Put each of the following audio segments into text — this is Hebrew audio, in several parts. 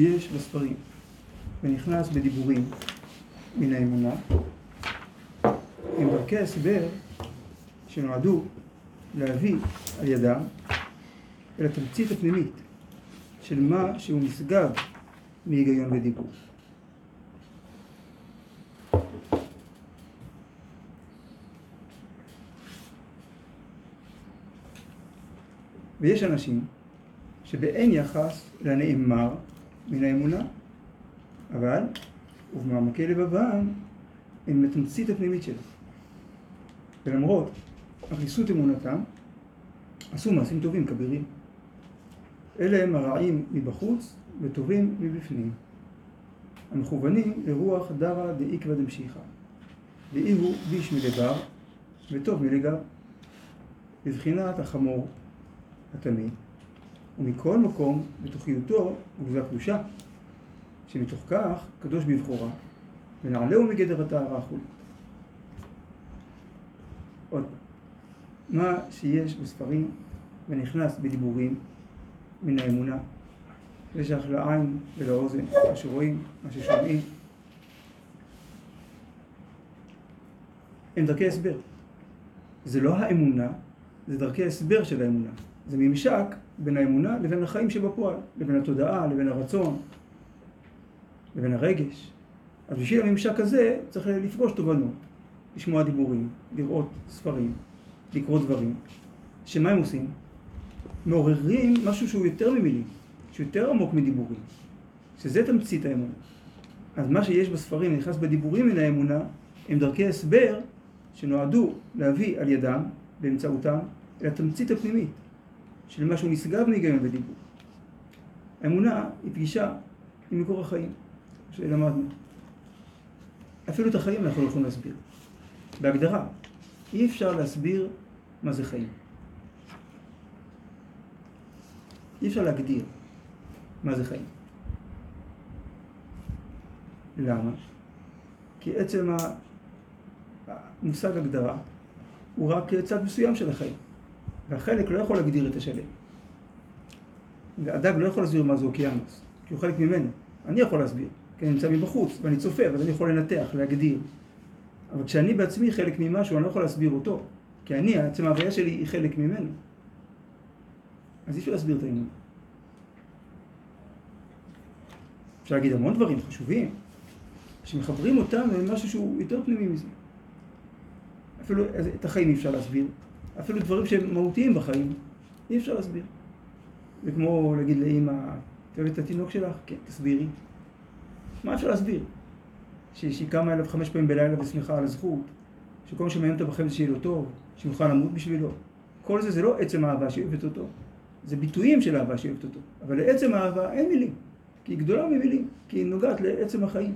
שיש בספרים ונכנס בדיבורים מן האמונה הם דרכי הסבר שנועדו להביא על ידם אל התמצית הפנימית של מה שהוא נשגב מהיגיון ודיבור. ויש אנשים שבאין יחס לנאמר מן האמונה, אבל ובמעמקי לבבם הם לתמצית הפנימית שלו. ולמרות הריסות אמונתם, עשו מעשים טובים כבירים. אלה הם הרעים מבחוץ וטובים מבפנים. המכוונים לרוח דרא דאיקרא דמשיחא. דאי הוא ביש מלבר וטוב מלגב. בבחינת החמור התמיד, ומכל מקום בתוכיותו וגזה קדושה, שמתוך כך קדוש בבחורה, ונעלהו מגדר הטהרה החולית. עוד מה שיש בספרים ונכנס בדיבורים מן האמונה, ושייך לעין ולאוזן, מה שרואים, מה ששומעים, הם דרכי הסבר. זה לא האמונה, זה דרכי הסבר של האמונה. זה ממשק בין האמונה לבין החיים שבפועל, לבין התודעה, לבין הרצון, לבין הרגש. אז בשביל הממשק הזה צריך לפגוש תובנות, לשמוע דיבורים, לראות ספרים, לקרוא דברים, שמה הם עושים? מעוררים משהו שהוא יותר ממילים, שהוא יותר עמוק מדיבורים, שזה תמצית האמונה. אז מה שיש בספרים נכנס בדיבורים מן האמונה, הם דרכי הסבר שנועדו להביא על ידם, באמצעותם, אל התמצית הפנימית. של משהו נשגב מהיגיון ודיבור. האמונה היא פגישה עם מקור החיים, שלמדנו. אפילו את החיים אנחנו לא יכולים להסביר. בהגדרה, אי אפשר להסביר מה זה חיים. אי אפשר להגדיר מה זה חיים. למה? כי עצם המושג הגדרה הוא רק צד מסוים של החיים. והחלק לא יכול להגדיר את השלם. והדג לא יכול להסביר מה זה אוקיינוס, כי הוא חלק ממנו. אני יכול להסביר, כי אני נמצא מבחוץ, ואני צופה, ואז אני יכול לנתח, להגדיר. אבל כשאני בעצמי חלק ממשהו, אני לא יכול להסביר אותו, כי אני, עצם ההוויה שלי היא חלק ממנו. אז אי אפשר להסביר את האמון. אפשר להגיד המון דברים חשובים, שמחברים אותם למשהו שהוא יותר פנימי מזה. אפילו את החיים אי אפשר להסביר, אפילו דברים שהם מהותיים בחיים, אי אפשר להסביר. זה כמו להגיד לאמא, את אוהבת את התינוק שלך? כן, תסבירי. מה אפשר להסביר? שהיא קמה אליו חמש פעמים בלילה ושמחה על הזכות, שכל מה שמעניין אותה בחיים זה שיהיה לו טוב, מוכנה למות בשבילו. כל זה זה לא עצם האהבה שאוהבת אותו, זה ביטויים של אהבה שאוהבת אותו. אבל לעצם האהבה אין מילים, כי היא גדולה ממילים, כי היא נוגעת לעצם החיים.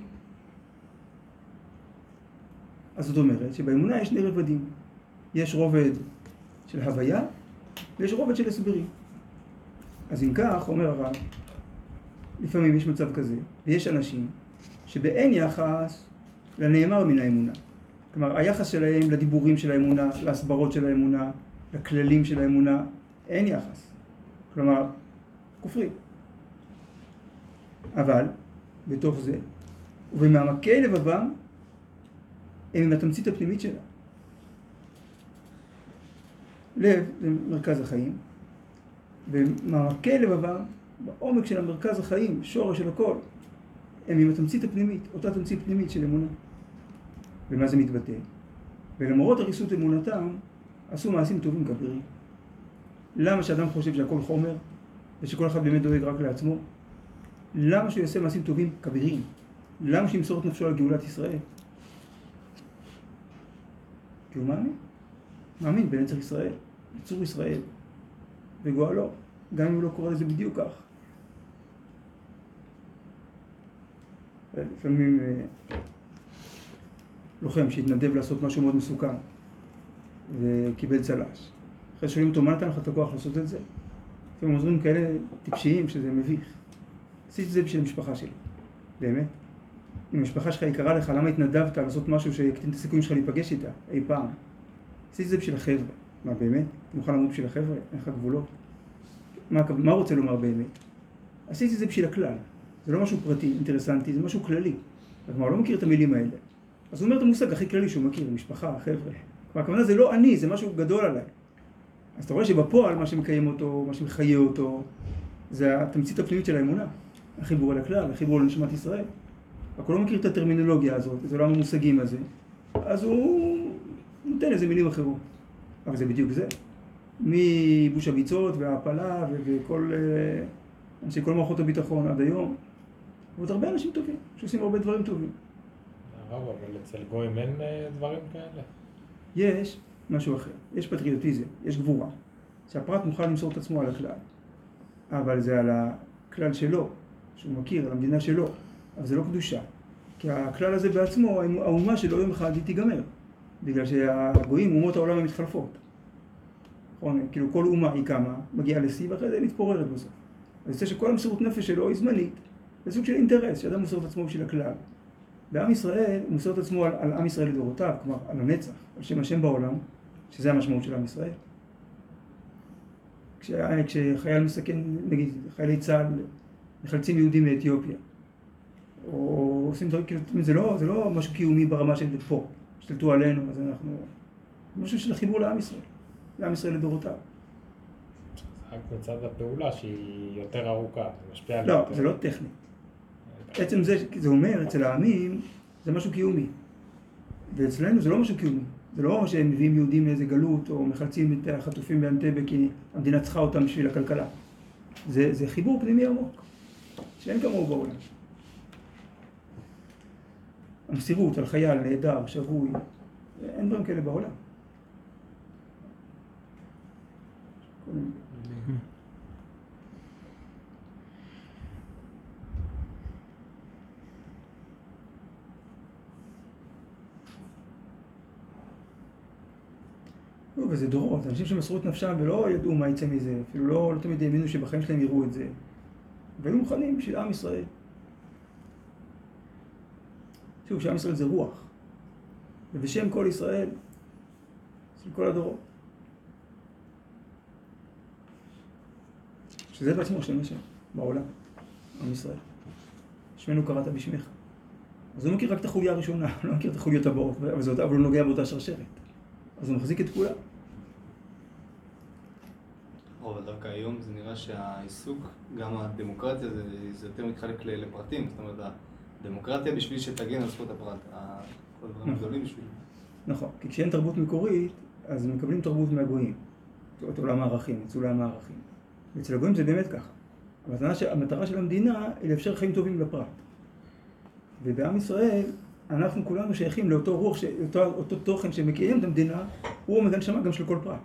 אז זאת אומרת שבאמונה יש שני רבדים. יש רובד של הוויה, ויש רובד של הסברים. אז אם כך, אומר הרב, לפעמים יש מצב כזה, ויש אנשים שבאין יחס לנאמר מן האמונה. כלומר, היחס שלהם לדיבורים של האמונה, להסברות של האמונה, לכללים של האמונה, אין יחס. כלומר, כופרים. אבל, בתוך זה, ובמעמקי לבבם, הם עם התמצית הפנימית שלה. לב זה מרכז החיים, ומעמקי לבבם, בעומק של המרכז החיים, שורש של הכל, הם עם התמצית הפנימית, אותה תמצית פנימית של אמונה. ומה זה מתבטא? ולמרות הריסות אמונתם, עשו מעשים טובים כבירים. למה שאדם חושב שהכל חומר, ושכל אחד באמת דואג רק לעצמו? למה שהוא יעשה מעשים טובים כבירים? למה שימסור את נפשו על גאולת ישראל? כי הוא מאמין. מאמין בנצח ישראל, בצור ישראל, וגואלו, גם אם הוא לא קורא לזה בדיוק כך. לפעמים אה, לוחם שהתנדב לעשות משהו מאוד מסוכן וקיבל צל"ש. אחרי שואלים אותו, מה נתן לך את הכוח לעשות את זה? לפעמים עוזרים כאלה טיפשיים שזה מביך. עשיתי את זה בשביל המשפחה שלי, באמת. אם המשפחה שלך יקרה לך, למה התנדבת לעשות משהו שיקטין את הסיכויים שלך להיפגש איתה אי פעם? עשיתי את זה בשביל החבר'ה. מה באמת? מוכן למות בשביל החבר'ה? אין לך גבולות? מה, מה רוצה לומר באמת? עשיתי את זה בשביל הכלל. זה לא משהו פרטי, אינטרסנטי, זה משהו כללי. כלומר, לא מכיר את המילים האלה. אז הוא אומר את המושג הכי כללי שהוא מכיר, משפחה, חבר'ה. כלומר, הכוונה זה לא אני, זה משהו גדול עליי. אז אתה רואה שבפועל מה שמקיים אותו, מה שמחיה אותו, זה התמצית הפנימית של האמונה. החיבור אל הכלל, החיבור לנשמת ישראל. רק הוא לא מכיר את הטרמינולוגיה הזאת, את עולם המושגים הזה, אז הוא נותן איזה מילים אחרות. אבל זה בדיוק זה. מבוש הביצות וההעפלה וכל אה, אנשי כל מערכות הביטחון עד היום. ועוד הרבה אנשים טובים, שעושים הרבה דברים טובים. הרב, אבל אצל גויים אין אה, דברים כאלה. יש משהו אחר, יש פטריוטיזם, יש גבורה, שהפרט מוכן למסור את עצמו על הכלל, אבל זה על הכלל שלו, שהוא מכיר, על המדינה שלו, אבל זה לא קדושה, כי הכלל הזה בעצמו, האומה שלו יום אחד היא תיגמר, בגלל שהגויים, אומות העולם הן מתחלפות. נכון? כאילו כל אומה היא קמה, מגיעה לשיא ואחרי זה היא מתפוררת בסוף. אז יוצא שכל המסירות נפש שלו היא זמנית, זה סוג של אינטרס, שאדם מוסר את עצמו בשביל הכלל. בעם ישראל, הוא מוסר את עצמו על, על עם ישראל לדורותיו, כלומר על הנצח, על שם השם בעולם, שזה המשמעות של עם ישראל. כש, כשחייל מסכן, נגיד, חיילי צה"ל מחלצים יהודים מאתיופיה, או עושים דברים, כאילו, זה לא, זה לא משהו קיומי ברמה של פה, השתלטו עלינו, אז אנחנו... משהו של החיבור לעם ישראל, לעם ישראל לדורותיו. רק מצד הפעולה שהיא יותר ארוכה, זה משפיע על... לא. זה לא טכני. עצם זה, זה אומר, אצל העמים, זה משהו קיומי. ואצלנו זה לא משהו קיומי. זה לא שהם מביאים יהודים לאיזה גלות, או מחלצים את החטופים באנטבה כי המדינה צריכה אותם בשביל הכלכלה. זה, זה חיבור פנימי עמוק, שאין כמוהו בעולם. המסירות על חייל נהדר, שבוי, אין דברים כאלה בעולם. לא, וזה דורות, אנשים שמסרו את נפשם ולא ידעו מה יצא מזה, אפילו לא, לא תמיד האמינו שבחיים שלהם יראו את זה, והיו מוכנים בשביל עם ישראל. שוב, שעם ישראל זה רוח, ובשם כל ישראל, של כל הדורות. שזה בעצמו שם השם, בעולם, עם ישראל. שמנו קראת בשמך. אז הוא מכיר רק את החוליה הראשונה, הוא לא מכיר את החוליות הבאות, אבל, הוא נוגע באותה שרשרת. אז הוא מחזיק את כולם. אבל דווקא היום זה נראה שהעיסוק, גם הדמוקרטיה, זה, זה יותר מתחלק לפרטים. זאת אומרת, הדמוקרטיה בשביל שתגן על זכות הפרט. כל הדברים נכון. הגדולים בשביל... נכון, כי כשאין תרבות מקורית, אז מקבלים תרבות מהגויים. את עולם הערכים, את סולם הערכים. ואצל הגויים זה באמת ככה. המטרה של, המטרה של המדינה היא לאפשר חיים טובים לפרט. ובעם ישראל, אנחנו כולנו שייכים לאותו רוח, ש- אותו, אותו תוכן שמקיים את המדינה, הוא עומד הנשמה גם של כל פרט.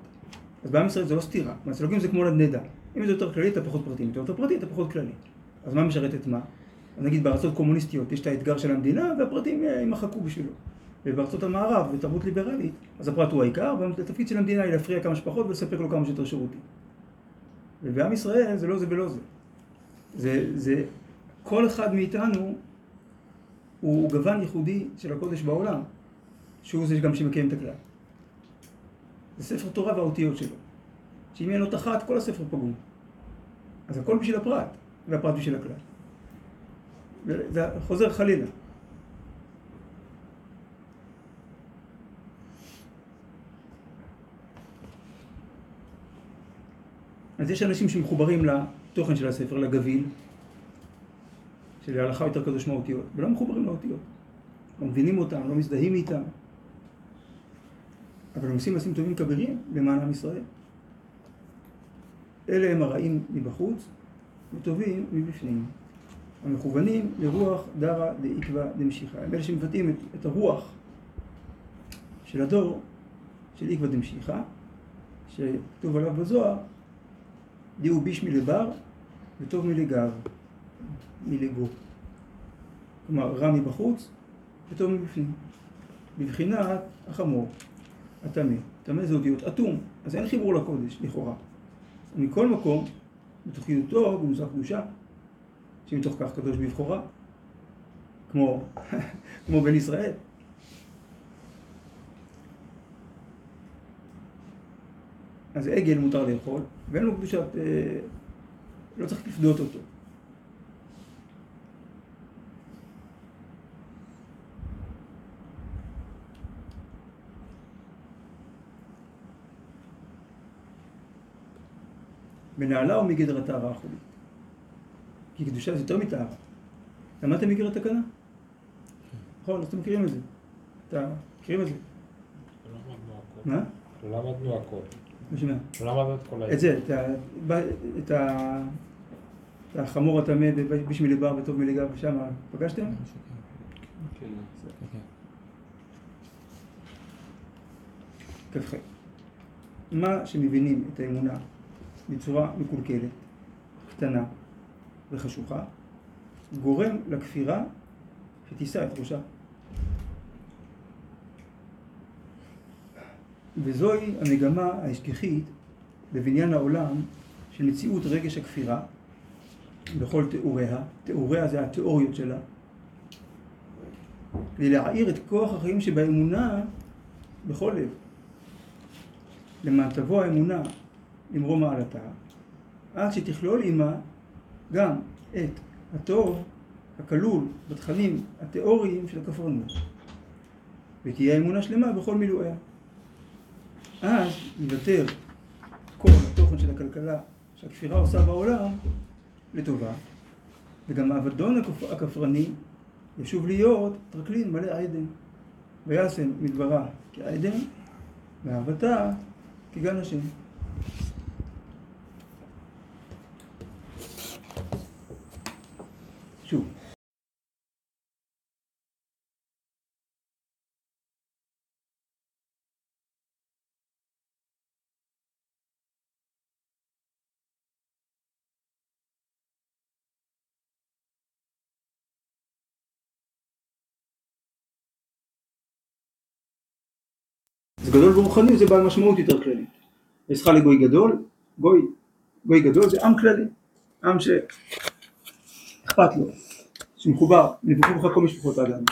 אז בעם ישראל זה לא סתירה. הגויים זה כמו נדנדה. אם זה יותר כללי, אתה פחות פרטי. אם אתה יותר פרטי, אתה פחות כללי. אז מה משרת את מה? נגיד בארצות קומוניסטיות יש את האתגר של המדינה, והפרטים אה, יימחקו בשבילו. ובארצות המערב, בתרבות ליברלית, אז הפרט הוא העיקר, והתפקיד של המדינה היא להפריע כמה שפחות ולספק לו כמה שיותר שירותים. ובעם ישראל זה לא זה ולא זה. זה, זה, כל אחד מאיתנו הוא גוון ייחודי של הקודש בעולם, שהוא זה גם שמקיים את הכלל. זה ספר תורה והאותיות שלו. שאם אין אות אחת, כל הספר פגום. אז הכל בשביל הפרט, והפרט בשביל הכלל. וזה חוזר חלילה. אז יש אנשים שמחוברים לתוכן של הספר, לגביל, שלהלכה יותר קדוש מהאותיות, ולא מחוברים לאותיות. לא מבינים אותם, לא מזדהים איתם. אבל הם עושים מעשים טובים כבירים למען עם ישראל. אלה הם הרעים מבחוץ וטובים מבפנים. המכוונים לרוח דרא דאיקבא דמשיחא. הם אלה שמבטאים את, את הרוח של הדור של איקבא דמשיחא, שכתוב עליו בזוהר, דיהו ביש מלבר וטוב מלגב, מלגו. כלומר, רע מבחוץ וטוב מבפנים. בבחינת החמור, הטמא. טמא זה אותיות אטום, אז אין חיבור לקודש, לכאורה. ומכל מקום, בתוכיותו במושג קדושה, שמתוך כך קדוש בבכורה, כמו, כמו בן ישראל. אז עגל מותר לאכול, ואין לו קדושת, אה, לא צריך לפדות אותו. ונעלה ומגדרתה רעה החולית. כי קדושה זה יותר מטהרה. למדתם מכיר התקנה? נכון, אז אתם מכירים את זה. אתם מכירים את זה. לא למדנו הכל. מה? לא למדנו הכל. בשביל מה? לא למדנו את כל את זה, את ה- ב- את ה... את החמור הטמא בשביל ליבר וטוב מליגה ושם פגשתם? כן. כ"ח. מה שמבינים את האמונה בצורה מקולקלת, קטנה וחשוכה, גורם לכפירה שתישא את ראשה. וזוהי המגמה ההשכיחית בבניין העולם של מציאות רגש הכפירה בכל תיאוריה, תיאוריה זה התיאוריות שלה, כדי להעיר את כוח החיים שבאמונה בכל לב. למען תבוא האמונה למרום מעלתה, עד שתכלול עימה גם את הטוב הכלול בתכנים התיאוריים של הכפרנות, ותהיה אמונה שלמה בכל מילואיה. אז יוותר כל התוכן של הכלכלה שהכפירה עושה בעולם לטובה, וגם האבדון הכפ- הכפרני ישוב להיות טרקלין מלא עדן. וישם מדברה כעדן, ואהבתה כגן השם. שוב, זה גדול ברוחני זה בעל משמעות יותר כללית. וזכה לגוי גדול, גוי, גוי גדול זה עם כללי, עם שאכפת לו, שמחובר, נבחרו בך כל משפחות האדם.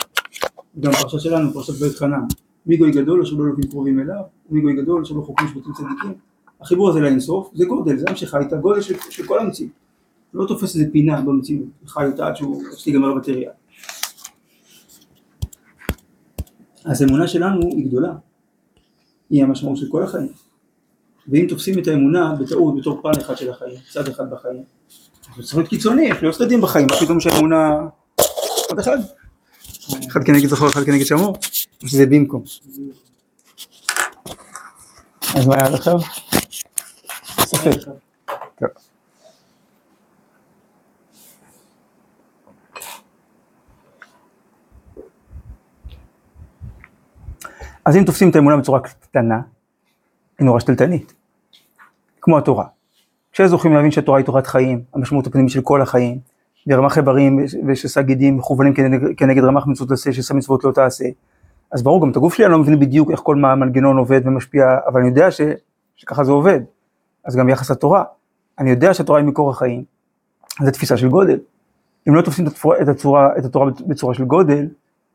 גם פרשה שלנו, פרשת בית חנן, מי גוי גדול אשר לא אלוקים קרובים אליו, ומי גוי גדול אשר לא חוקרים משפטים צדיקים. החיבור הזה לאינסוף זה גודל, זה עם שחי את הגודל של, של כל המציאות. לא תופס איזה פינה במציאות, חי אותה עד שהוא, עד שתיגמר הבטריה. אז האמונה שלנו היא גדולה, היא המשמעות של כל החיים. ואם תופסים את האמונה בטעות בתור פן אחד של החיים, צד אחד בחיים, אז צריך להיות קיצוני, יש להיות צדדים בחיים, פתאום שהאמונה עוד אחד, אחד כנגד זכור, אחד כנגד שמור, שזה במקום. אז מה היה עד עכשיו? ספק. אז אם תופסים את האמונה בצורה קטנה, היא נורא שתלטנית. כמו התורה. כשזוכים להבין שהתורה היא תורת חיים, המשמעות הפנימית של כל החיים, ורמ"ח איברים ושסה גידים מכוונים כנגד, כנגד רמ"ח מצוות עשה, שסה מצוות לא תעשה. אז ברור, גם את הגוף שלי אני לא מבין בדיוק איך כל מנגנון עובד ומשפיע, אבל אני יודע ש, שככה זה עובד. אז גם ביחס לתורה, אני יודע שהתורה היא מקור החיים, זו תפיסה של גודל. אם לא תופסים את התורה, את, הצורה, את התורה בצורה של גודל,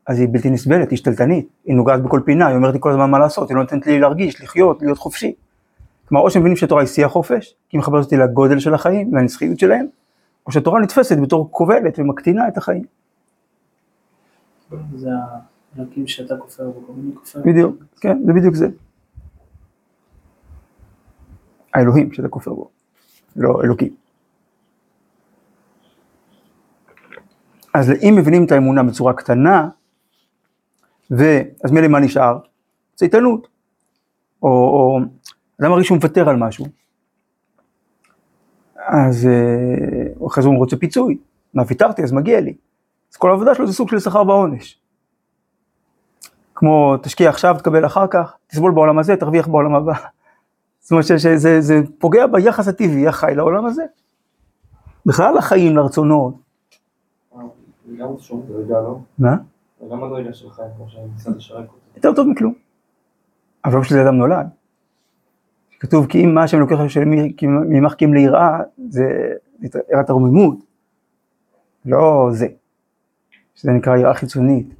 אז היא בלתי נסבלת, היא שתלטנית, היא נוגעת בכל פינה, היא אומרת לי כל הזמן מה לעשות, היא לא נותנת לי להרגיש, לחיות, להיות חופשי. כלומר, או שמבינים שהתורה היא שיא החופש, כי היא מחברת אותי לגודל של החיים, לנצחיות שלהם, או שהתורה נתפסת בתור כובלת ומקטינה את החיים. זה האלוקים שאתה כופר בו, מיני כופר. בדיוק, כן, זה בדיוק זה. האלוהים שאתה כופר בו, לא אלוקים. אז אם מבינים את האמונה בצורה קטנה, ואז מילא מה נשאר? צייתנות. או, או אדם מרגיש שהוא מוותר על משהו, אז אה, אחרי זה הוא רוצה פיצוי, מה ויתרתי אז מגיע לי. אז כל העבודה שלו זה סוג של שכר ועונש. כמו תשקיע עכשיו, תקבל אחר כך, תסבול בעולם הזה, תרוויח בעולם הבא. זאת אומרת שזה זה פוגע ביחס הטבעי החי לעולם הזה. בכלל לחיים, לרצונות. זה מדרגה, לא? של חיים, כמו שאני ניסה לשרק אותי. יותר טוב מכלום. אבל לא בשביל זה אדם נולד. כתוב כי אם מה שהם לוקח ממך כי אם ליראה, זה יראת הרוממות. לא זה. שזה נקרא יראה חיצונית.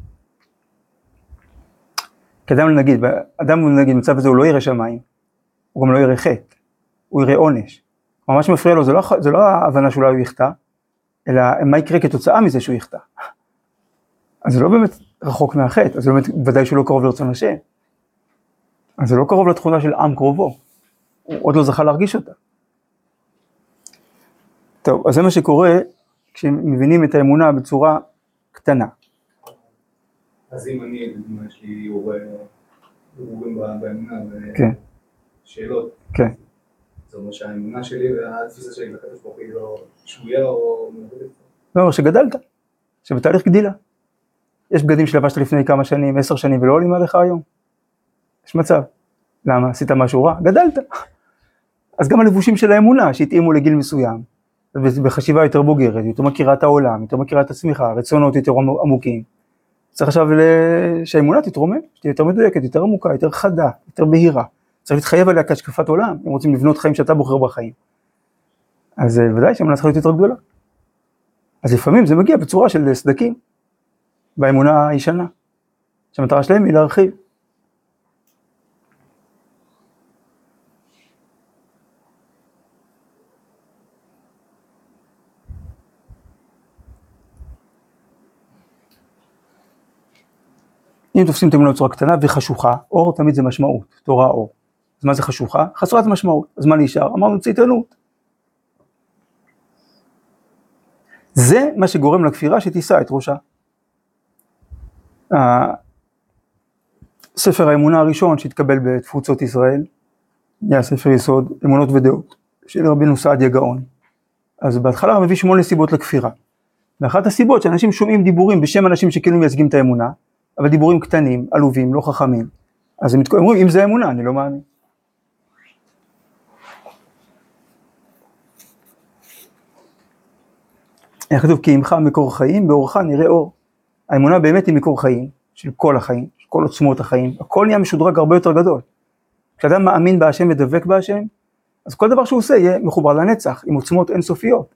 כי אדם נגיד, אדם נגיד במצב הזה הוא לא ירא שמיים, הוא גם לא ירא חטא, הוא ירא עונש. מה שמפריע לו זה לא, זה לא ההבנה שאולי הוא יחטא, אלא מה יקרה כתוצאה מזה שהוא יחטא. אז זה לא באמת רחוק מהחטא, אז זה באמת ודאי שהוא לא קרוב לרצון השם. אז זה לא קרוב לתכונה של עם קרובו, הוא עוד לא זכה להרגיש אותה. טוב, אז זה מה שקורה כשמבינים את האמונה בצורה קטנה. אז אם אני, לדוגמה, יש לי ערעורים באמונה כן, ושאלות, כן. זאת אומרת שהאמונה שלי והתפיסה שלי לקדוש ברוך היא לא שגויה או. לא, שגדלת, שבתהליך גדילה. יש בגדים שלבשת לפני כמה שנים, עשר שנים, ולא עולים עליך היום. יש מצב. למה? עשית משהו רע? גדלת. אז גם הלבושים של האמונה שהתאימו לגיל מסוים, בחשיבה יותר בוגרת, יותר מכירה את העולם, יותר מכירה את עצמך, רצונות יותר עמוקים. צריך עכשיו שהאמונה תתרומם, שתהיה יותר מדויקת, יותר עמוקה, יותר חדה, יותר בהירה. צריך להתחייב עליה כהשקפת עולם, אם רוצים לבנות חיים שאתה בוחר בחיים. אז אה, ודאי שהאמונה צריכה להיות יותר גדולה. אז לפעמים זה מגיע בצורה של סדקים, באמונה הישנה, שהמטרה שלהם היא להרחיב. אם תופסים את האמונה בצורה קטנה וחשוכה, אור תמיד זה משמעות, תורה אור. אז מה זה חשוכה? חסרת משמעות. אז מה נשאר? אמרנו צייתנות. זה מה שגורם לכפירה שתישא את ראשה. ספר האמונה הראשון שהתקבל בתפוצות ישראל, היה ספר יסוד, אמונות ודעות, של רבינו סעדיה גאון. אז בהתחלה הוא מביא שמונה סיבות לכפירה. ואחת הסיבות שאנשים שומעים דיבורים בשם אנשים שכאילו מייצגים את האמונה, אבל דיבורים קטנים, עלובים, לא חכמים. אז הם אומרים, אם זה אמונה, אני לא מאמין. כתוב כי עמך מקור חיים, באורך נראה אור. האמונה באמת היא מקור חיים, של כל החיים, של כל עוצמות החיים, הכל נהיה משודרג הרבה יותר גדול. כשאדם מאמין בהשם ודבק בהשם, אז כל דבר שהוא עושה יהיה מחובר לנצח, עם עוצמות אינסופיות.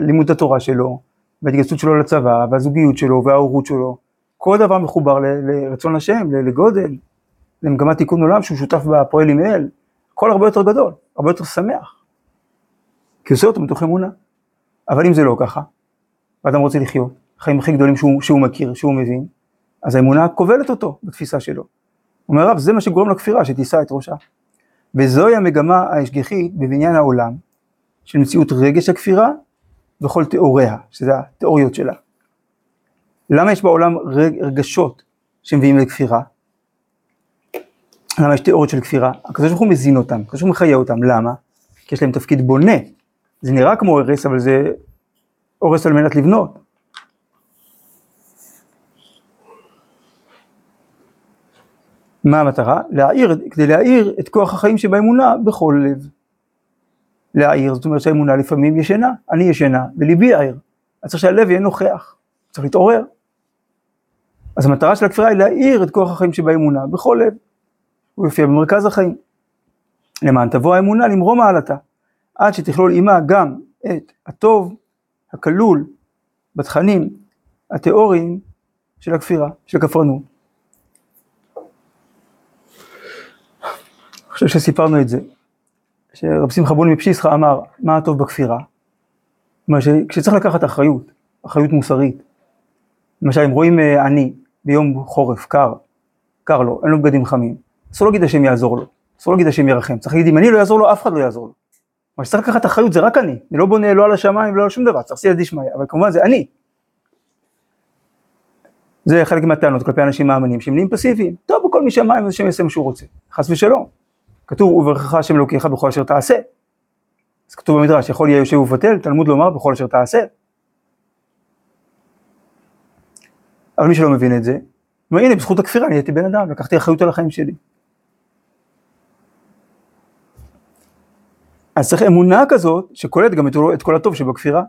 לימוד התורה שלו, וההתגייסות שלו לצבא, והזוגיות שלו, וההורות שלו, כל דבר מחובר לרצון השם, לגודל, למגמת תיקון עולם שהוא שותף בפועל עם אל, הכל הרבה יותר גדול, הרבה יותר שמח. כי עושה אותו מתוך אמונה. אבל אם זה לא ככה, ואדם רוצה לחיות, חיים הכי גדולים שהוא, שהוא מכיר, שהוא מבין, אז האמונה כובלת אותו בתפיסה שלו. אומר רב, זה מה שגורם לכפירה, שתישא את ראשה. וזוהי המגמה ההשגחית בבניין העולם, של מציאות רגש הכפירה וכל תיאוריה, שזה התיאוריות שלה. למה יש בעולם רגשות שמביאים לכפירה? למה יש תיאוריות של כפירה? הקדוש ברוך הוא מזין אותם, הקדוש ברוך הוא מחיה אותם, למה? כי יש להם תפקיד בונה. זה נראה כמו הרס, אבל זה הורס על מנת לבנות. מה המטרה? להעיר, כדי להעיר את כוח החיים שבאמונה בכל לב. להעיר, זאת אומרת שהאמונה לפעמים ישנה, אני ישנה וליבי ער. אז צריך שהלב יהיה נוכח, צריך להתעורר. אז המטרה של הכפירה היא להעיר את כוח החיים שבאמונה בכל לב. הוא יופיע במרכז החיים. למען תבוא האמונה למרום מעלתה, עד שתכלול עימה גם את הטוב הכלול בתכנים התיאוריים של הכפירה, של הכפרנות. חושב שסיפרנו את זה, שרב שמחה בוני מפשיסחה אמר, מה הטוב בכפירה? כלומר, כשצריך לקחת אחריות, אחריות מוסרית, למשל אם רואים אה, עני ביום חורף, קר, קר לו, אין לו בגדים חמים, אסור להגיד השם יעזור לו, אסור להגיד השם ירחם, צריך להגיד אם אני לא יעזור לו, אף אחד לא יעזור לו. מה שצריך לקחת אחריות זה רק אני, אני לא בונה לא על השמיים ולא על שום דבר, צריך סייע דשמיא, אבל כמובן זה אני. זה חלק מהטענות כלפי אנשים מאמינים שהם נהיים פסיביים, טוב בכל משמיים אז השם יעשה מה שהוא רוצה, חס ושלום. כתוב וברכך השם אלוקיך בכל אשר תעשה. אז כתוב במדרש יכול יהיה יושב ובטל, תלמוד לומר בכל אשר תעשה. אבל מי שלא מבין את זה, אומר הנה בזכות הכפירה אני הייתי בן אדם, לקחתי אחריות על החיים שלי. אז צריך אמונה כזאת שכוללת גם את כל הטוב שבכפירה.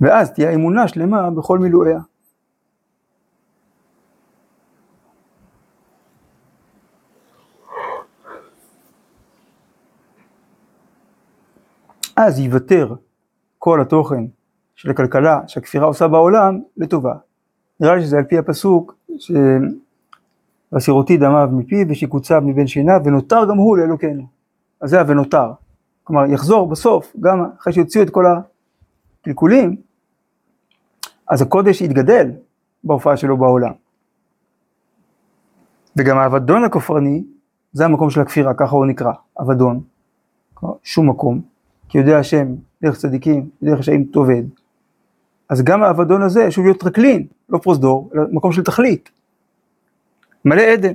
ואז תהיה אמונה שלמה בכל מילואיה. אז ייוותר כל התוכן של הכלכלה שהכפירה עושה בעולם לטובה. נראה לי שזה על פי הפסוק ש... והסירותי דמיו מפיו ושיקוציו מבין שיניו ונותר גם הוא לאלוקינו. אז זה ה"ונותר". כלומר יחזור בסוף, גם אחרי שיוציאו את כל הקלקולים, אז הקודש יתגדל בהופעה שלו בעולם. וגם האבדון הכופרני, זה המקום של הכפירה, ככה הוא נקרא, אבדון. שום מקום, כי יודע השם, דרך צדיקים, דרך רשעים תאבד. אז גם האבדון הזה, שוב להיות טרקלין, לא פרוזדור, אלא מקום של תכלית. מלא עדן.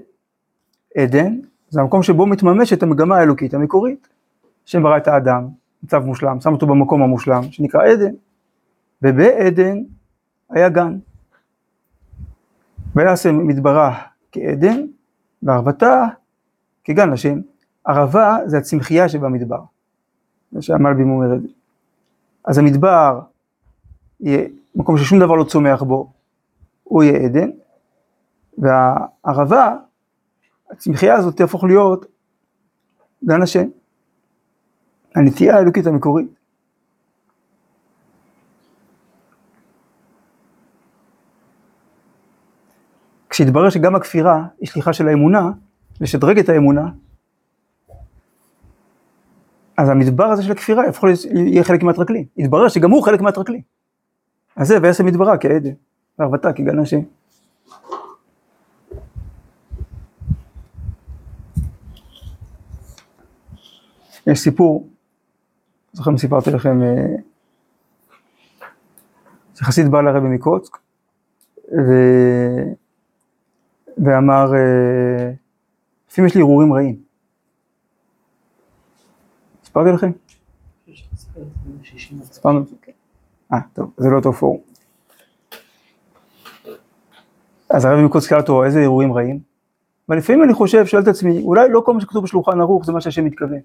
עדן זה המקום שבו מתממשת המגמה האלוקית המקורית. השם ברא את האדם, מצב מושלם, שם אותו במקום המושלם, שנקרא עדן. ובעדן היה גן. ויעשה מדברה כעדן, וערבתה כגן לשם. ערבה זה הצמחייה שבמדבר. שהמלבים אומר את זה. אז המדבר יהיה מקום ששום דבר לא צומח בו, הוא יהיה עדן, והערבה, הצמחייה הזאת תהפוך להיות גן השם. הנטייה האלוקית המקורית. כשהתברר שגם הכפירה היא שליחה של האמונה, לשדרג את האמונה, אז המדבר הזה של הכפירה להיות, יהיה חלק מהטרקלין. התברר שגם הוא חלק מהטרקלין. אז זה ויעשה מדברה כעדן, וערבתה כגן השם. יש סיפור, זוכר אם סיפרתי לכם, אה, שחסיד בא לרבי מקוצק, ו... ואמר, אה, לפעמים יש לי הרהורים רעים. סיפרתי לכם? סיפרנו? אה, טוב, זה לא אותו פורום. אז הרבי מקוצק שאל אותו, איזה הרהורים רעים? ולפעמים אני חושב, שואל את עצמי, אולי לא כל מה שכתוב בשולחן ערוך זה מה שהשם מתכוון.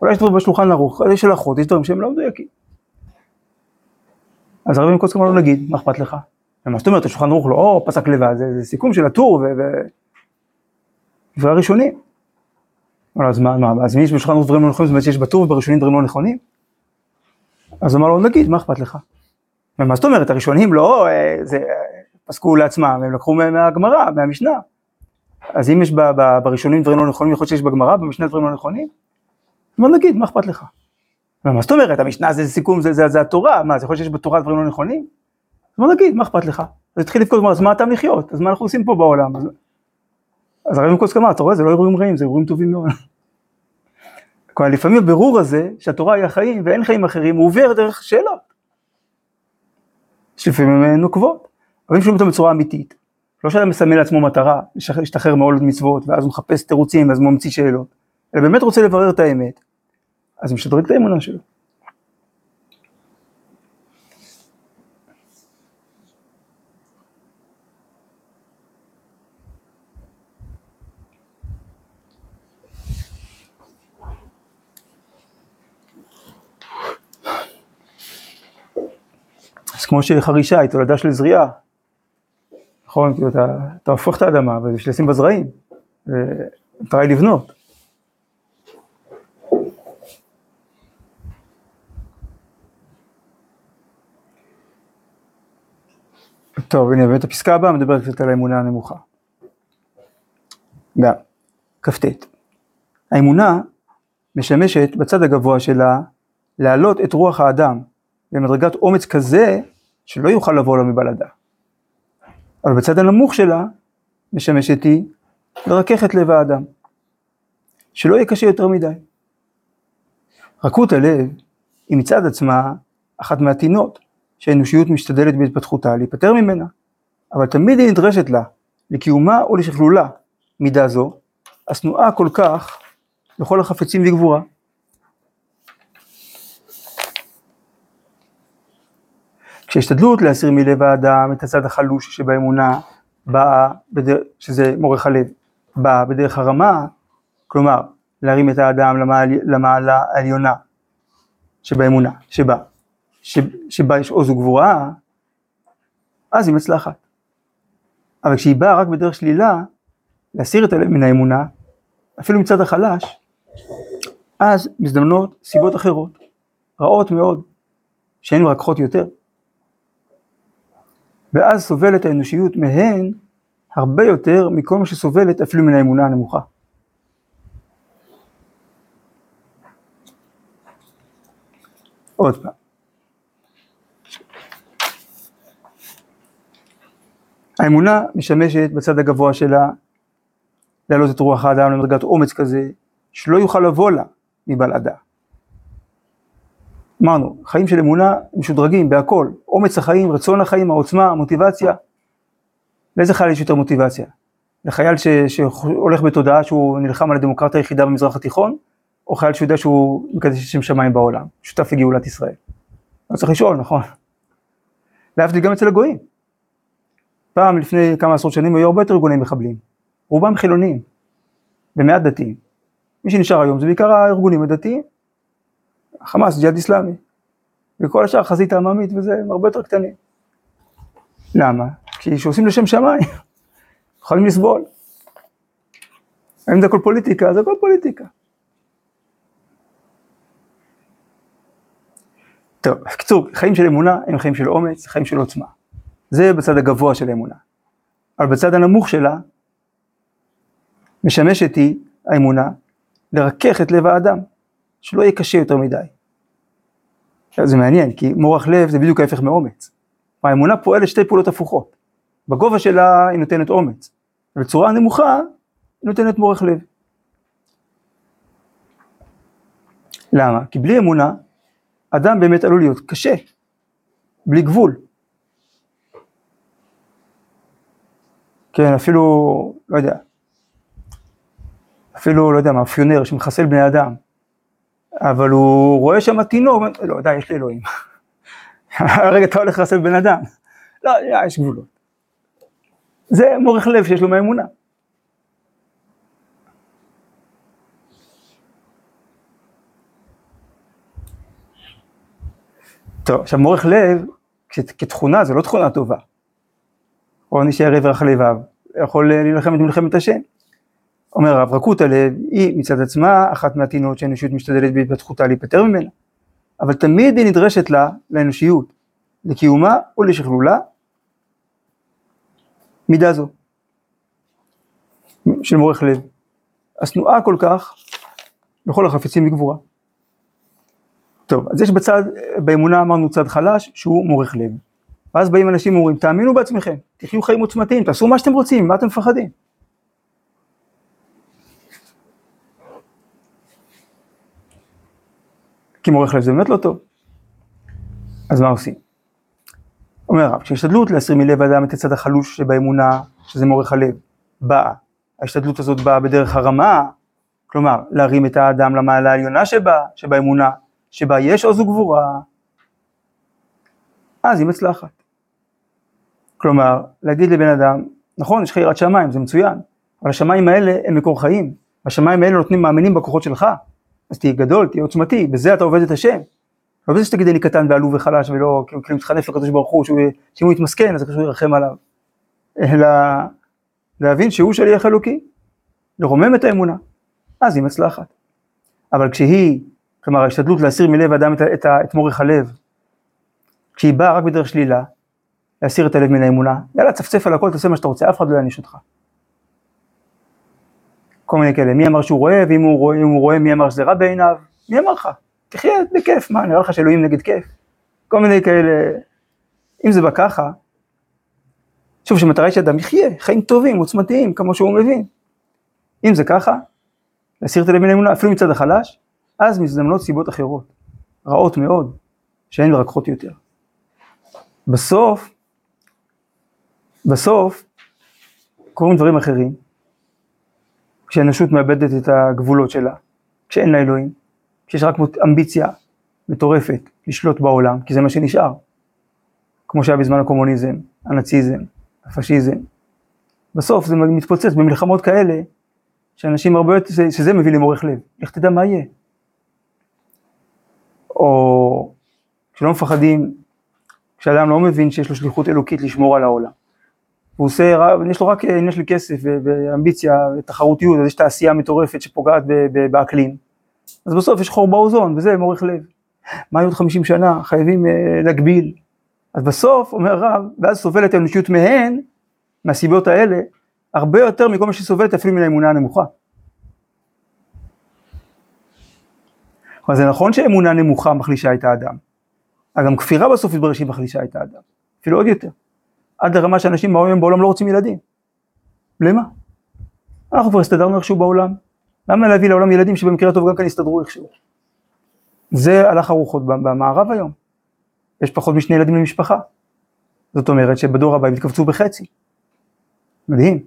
אולי יש דברים בשולחן ערוך, יש הלכות, יש דברים שהם לא מדויקים. אז הרבי מקוצק אמר לו, נגיד, מה אכפת לך? ומה זאת אומרת, השולחן ערוך לא פסק לבד, זה, זה סיכום של הטור ודברי הראשונים. אמר לו, אז מה, מה, אז אם יש בשולחן ערוך דברים לא נכונים, זאת אומרת שיש בטור ובראשונים דברים לא נכונים? אז אמר לו, נגיד, מה אכפת לך? ומה זאת אומרת, הראשונים לא, אה, זה, פסקו לעצמם, הם לקחו מהגמרא, מהמשנה. אז אם יש ב, ב, בראשונים דברים לא נכונים, יכול להיות שיש בגמרא, במשנה דברים לא נכונים? אמר נגיד, מה אכפת לך? מה זאת אומרת, המשנה זה סיכום, זה, זה, זה התורה, מה, זה יכול להיות שיש בתורה דברים לא נכונים? אז נגיד, מה אכפת לך? אז התחיל לבכות, אז מה הטעם לחיות? אז מה אנחנו עושים פה בעולם? אז, הרב מקוצק אמר, אתה רואה, זה לא אירועים רעים, זה אירועים טובים מאוד. כלומר, לפעמים הבירור הזה, שהתורה היא החיים ואין חיים אחרים, הוא עובר דרך שאלות. שלפעמים הן נוקבות, אבל אם שומעים אותם בצורה אמיתית, לא שאדם מסמן לעצמו מטרה, להשתחרר מעול מצוות, ואז הוא מחפש תירוצים, ואז הוא ממציא שאלות, אלא באמת רוצה לברר את האמת, אז הוא משדרג את האמונה שלו. כמו שחרישה היא תולדה של זריעה, נכון? כאילו אתה, אתה הופך את האדמה ובשביל לשים בה זרעים, המטרה היא לבנות. טוב, הנה באמת הפסקה הבאה מדברת קצת על האמונה הנמוכה. גם, כ"ט. האמונה משמשת בצד הגבוה שלה להעלות את רוח האדם למדרגת אומץ כזה שלא יוכל לבוא לו מבלעדה. אבל בצד הנמוך שלה משמשת היא לרכך לב האדם, שלא יהיה קשה יותר מדי. רכות הלב היא מצד עצמה אחת מהטינות שהאנושיות משתדלת בהתפתחותה להיפטר ממנה, אבל תמיד היא נדרשת לה, לקיומה או לשכלולה, מידה זו, השנואה כל כך לכל החפצים וגבורה. כשהשתדלות להסיר מלב האדם את הצד החלוש שבאמונה באה. שזה מורך הלב, באה בדרך הרמה, כלומר להרים את האדם למעל... למעלה העליונה שבאמונה, שבה. שבה יש עוז וגבורה, אז היא מצלחת. אבל כשהיא באה רק בדרך שלילה, להסיר את הלב מן האמונה, אפילו מצד החלש, אז מזדמנות סיבות אחרות, רעות מאוד, שהן מרככות יותר. ואז סובלת האנושיות מהן הרבה יותר מכל מה שסובלת אפילו מן האמונה הנמוכה. עוד פעם. האמונה משמשת בצד הגבוה שלה להעלות את רוח האדם למדרגת אומץ כזה, שלא יוכל לבוא לה מבלעדה. אמרנו, חיים של אמונה משודרגים בהכל, אומץ החיים, רצון החיים, העוצמה, המוטיבציה. לאיזה חייל יש יותר מוטיבציה? לחייל ש, שהולך בתודעה שהוא נלחם על הדמוקרטיה היחידה במזרח התיכון, או חייל שיודע שהוא מקדש שם שמיים בעולם, שותף לגאולת ישראל? לא צריך לשאול, נכון? להבדיל גם אצל הגויים. פעם לפני כמה עשרות שנים היו הרבה יותר ארגוני מחבלים, רובם חילונים ומעט דתיים. מי שנשאר היום זה בעיקר הארגונים הדתיים, חמאס, ג'יהאד איסלאמי, וכל השאר חזית העממית וזה, הם הרבה יותר קטנים. למה? כי כשעושים לשם שמיים, יכולים לסבול. האם זה הכל פוליטיקה? זה הכל פוליטיקה. טוב, בקיצור, חיים של אמונה הם חיים של אומץ, חיים של עוצמה. זה בצד הגבוה של האמונה. אבל בצד הנמוך שלה, משמשת היא, האמונה, לרכך את לב האדם, שלא יהיה קשה יותר מדי. זה מעניין, כי מורך לב זה בדיוק ההפך מאומץ. האמונה פועלת שתי פעולות הפוכות. בגובה שלה היא נותנת אומץ, ובצורה נמוכה היא נותנת מורך לב. למה? כי בלי אמונה, אדם באמת עלול להיות קשה, בלי גבול. כן, אפילו, לא יודע, אפילו, לא יודע, מאפיונר שמחסל בני אדם, אבל הוא רואה שם תינוק, לא, די, יש לי אלוהים. הרגע אתה הולך לחסל בן אדם. לא, יש גבולות. זה מורך לב שיש לו מהאמונה. טוב, עכשיו מורך לב, כתכונה, זה לא תכונה טובה. או נשאר עבר אחרי יכול להילחם את מלחמת השם. אומר הרב, רכות הלב היא מצד עצמה אחת מהטינות שהאנושיות משתדלת בהתפתחותה להיפטר ממנה, אבל תמיד היא נדרשת לה, לאנושיות, לקיומה ולשכלולה, מידה זו, של מורך לב, השנואה כל כך בכל החפצים בגבורה. טוב, אז יש בצד, באמונה אמרנו צד חלש שהוא מורך לב. ואז באים אנשים ואומרים, תאמינו בעצמכם, תחיו חיים עוצמתיים, תעשו מה שאתם רוצים, מה אתם מפחדים? כי מורך לב זה באמת לא טוב. אז מה עושים? אומר הרב, כשהשתדלות להסיר מלב האדם את הצד החלוש שבאמונה, שזה מורך הלב, באה. ההשתדלות הזאת באה בדרך הרמה, כלומר, להרים את האדם למעלה העליונה שבה, שבאמונה, שבה יש עוז וגבורה, אז היא מצלחת. כלומר, להגיד לבן אדם, נכון, יש לך יראת שמיים, זה מצוין, אבל השמיים האלה הם מקור חיים, השמיים האלה נותנים מאמינים בכוחות שלך, אז תהיה גדול, תהיה עוצמתי, בזה אתה עובד את השם. לא בזה שתגיד אני קטן ועלוב וחלש ולא, כאילו, כאילו מתחנף לקדוש ברוך הוא, שאם הוא יתמסכן אז הקדוש ירחם עליו. אלא להבין שהוא שליח אלוקי, לרומם את האמונה, אז היא מצלחת. אבל כשהיא, כלומר ההשתדלות להסיר מלב האדם את, את, את מורך הלב, כשהיא באה רק בדרך שלילה, להסיר את הלב מן האמונה, יאללה צפצף על הכל, תעשה מה שאתה רוצה, אף אחד לא יעניש אותך. כל מיני כאלה, מי אמר שהוא רואה, ואם הוא רואה, הוא רואה מי אמר שזה רע בעיניו, מי אמר לך? תחיה בכיף, מה, נראה לך שאלוהים נגד כיף? כל מיני כאלה, אם זה בא ככה, שוב, שהמטרה היא שאדם יחיה, חיים טובים, עוצמתיים, כמו שהוא מבין. אם זה ככה, להסיר את הלב האמונה, אפילו מצד החלש, אז מזדמנות סיבות אחרות, רעות מאוד, שהן מרככות יותר. בסוף, בסוף, קורים דברים אחרים, כשהאנושות מאבדת את הגבולות שלה, כשאין לה אלוהים, כשיש רק אמביציה מטורפת לשלוט בעולם, כי זה מה שנשאר, כמו שהיה בזמן הקומוניזם, הנאציזם, הפשיזם. בסוף זה מתפוצץ במלחמות כאלה, שאנשים הרבה יותר, שזה מביא למורך לב, איך תדע מה יהיה. או כשלא מפחדים, כשאדם לא מבין שיש לו שליחות אלוקית לשמור על העולם. הוא עושה, יש לו רק עניין של כסף ואמביציה ותחרותיות, אז יש תעשייה מטורפת שפוגעת באקלים. אז בסוף יש חור באוזון, וזה מורך לב. מה עוד 50 שנה? חייבים uh, להגביל. אז בסוף, אומר הרב, ואז סובלת האנושיות מהן, מהסיבות האלה, הרבה יותר מכל מה שסובלת אפילו מן האמונה הנמוכה. אבל זה נכון שאמונה נמוכה מחלישה את האדם. אבל גם כפירה בסוף התברר שהיא מחלישה את האדם. אפילו עוד יותר. עד לרמה שאנשים היום בעולם לא רוצים ילדים. למה? אנחנו כבר הסתדרנו איכשהו בעולם. למה להביא לעולם ילדים שבמקרה הטוב גם כן יסתדרו איכשהו? זה הלך הרוחות במערב היום. יש פחות משני ילדים למשפחה. זאת אומרת שבדור הבא הם יתכווצו בחצי. מדהים.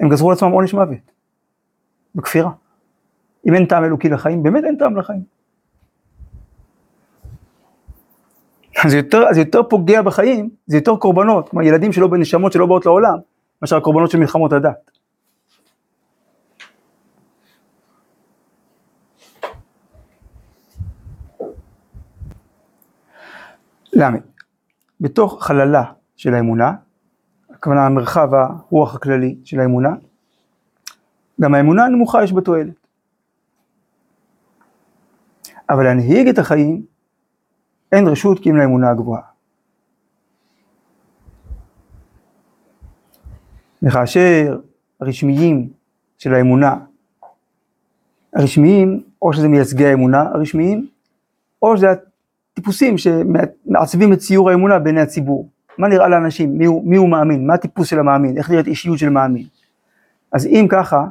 הם גזרו לעצמם עונש מוות. בכפירה. אם אין טעם אלוקי לחיים, באמת אין טעם לחיים. זה יותר, זה יותר פוגע בחיים, זה יותר קורבנות, כלומר ילדים שלא בנשמות שלא באות לעולם, מאשר הקורבנות של מלחמות הדת. למה? בתוך חללה של האמונה, הכוונה המרחב הרוח הכללי של האמונה, גם האמונה הנמוכה יש בה תועלת. אבל להנהיג את החיים אין רשות כי אם לאמונה הגבוהה. וכאשר הרשמיים של האמונה, הרשמיים, או שזה מייצגי האמונה הרשמיים, או שזה הטיפוסים שמעצבים את ציור האמונה בעיני הציבור. מה נראה לאנשים, מי הוא, מי הוא מאמין, מה הטיפוס של המאמין, איך נראית אישיות של מאמין. אז אם ככה,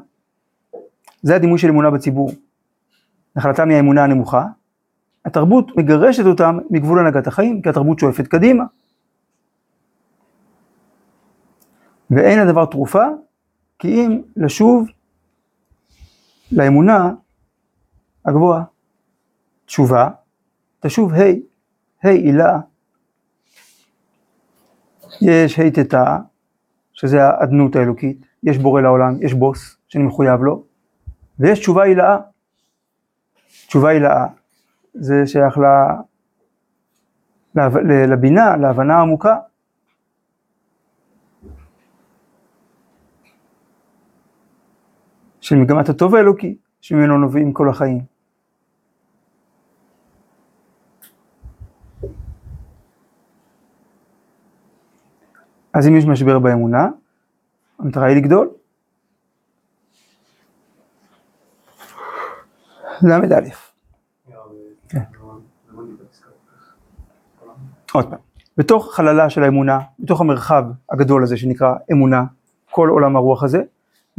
זה הדימוי של אמונה בציבור. נחלתה מהאמונה הנמוכה, התרבות מגרשת אותם מגבול הנהגת החיים, כי התרבות שואפת קדימה. ואין הדבר תרופה, כי אם לשוב לאמונה הגבוהה. תשובה, תשוב ה', ה' הילה. יש ה' תתא, שזה האדנות האלוקית, יש בורא לעולם, יש בוס שאני מחויב לו, ויש תשובה הילאה. תשובה הילאה זה שייך ל... לבינה, להבנה העמוקה. של מגמת הטוב האלוקי, שממנו נובעים כל החיים. אז אם יש משבר באמונה, המטרה היא לגדול. ל"א כן. עוד פעם, בתוך חללה של האמונה, בתוך המרחב הגדול הזה שנקרא אמונה, כל עולם הרוח הזה,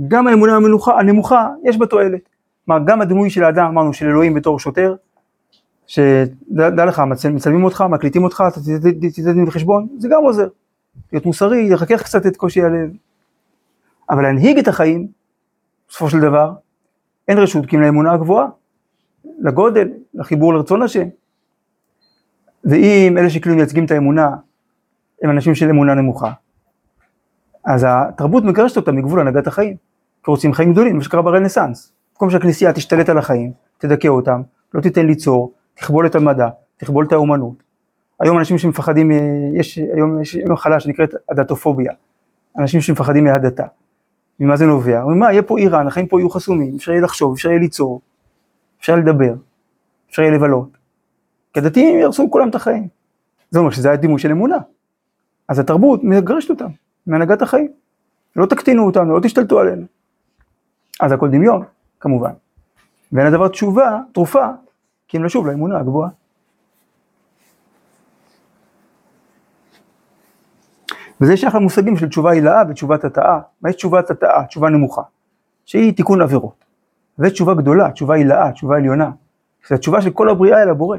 גם האמונה המנוחה, הנמוכה, יש בה תועלת. כלומר, גם הדימוי של האדם, אמרנו, של אלוהים בתור שוטר, שדע לך, מצלמים אותך, מקליטים אותך, אתה תיתן דין וחשבון, זה גם עוזר. להיות מוסרי, לרכך קצת את קושי הלב. אבל להנהיג את החיים, בסופו של דבר, אין רשות כי אם לאמונה הגבוהה, לגודל, לחיבור לרצון השם. ואם אלה שכאילו מייצגים את האמונה הם אנשים של אמונה נמוכה, אז התרבות מגרשת אותם מגבול הנהגת החיים, כי רוצים חיים גדולים, מה שקרה ברנסאנס. במקום שהכנסייה תשתלט על החיים, תדכא אותם, לא תיתן ליצור, תכבול את המדע, תכבול את האומנות. היום אנשים שמפחדים, יש היום יש מחלה שנקראת הדתופוביה, אנשים שמפחדים מהדתה. ממה זה נובע? אומרים מה, יהיה פה איראן, החיים פה יהיו חסומים, אפשר יהיה לחשוב, אפשר יהיה ליצור, אפשר לדבר, אפשר יהיה לבלות. כי הדתיים יהרסו כולם את החיים. זה אומר שזה הדימוי של אמונה. אז התרבות מגרשת אותם מהנהגת החיים. לא תקטינו אותנו, לא תשתלטו עלינו. אז הכל דמיון, כמובן. ואין הדבר תשובה, תרופה, כי אם לשוב לאמונה הגבוהה. וזה שייך למושגים של תשובה הילאה ותשובת התאה. מה יש תשובת התאה? תשובה נמוכה, שהיא תיקון עבירות. ותשובה גדולה, תשובה הילאה, תשובה עליונה. זו התשובה של כל הבריאה אל הבורא.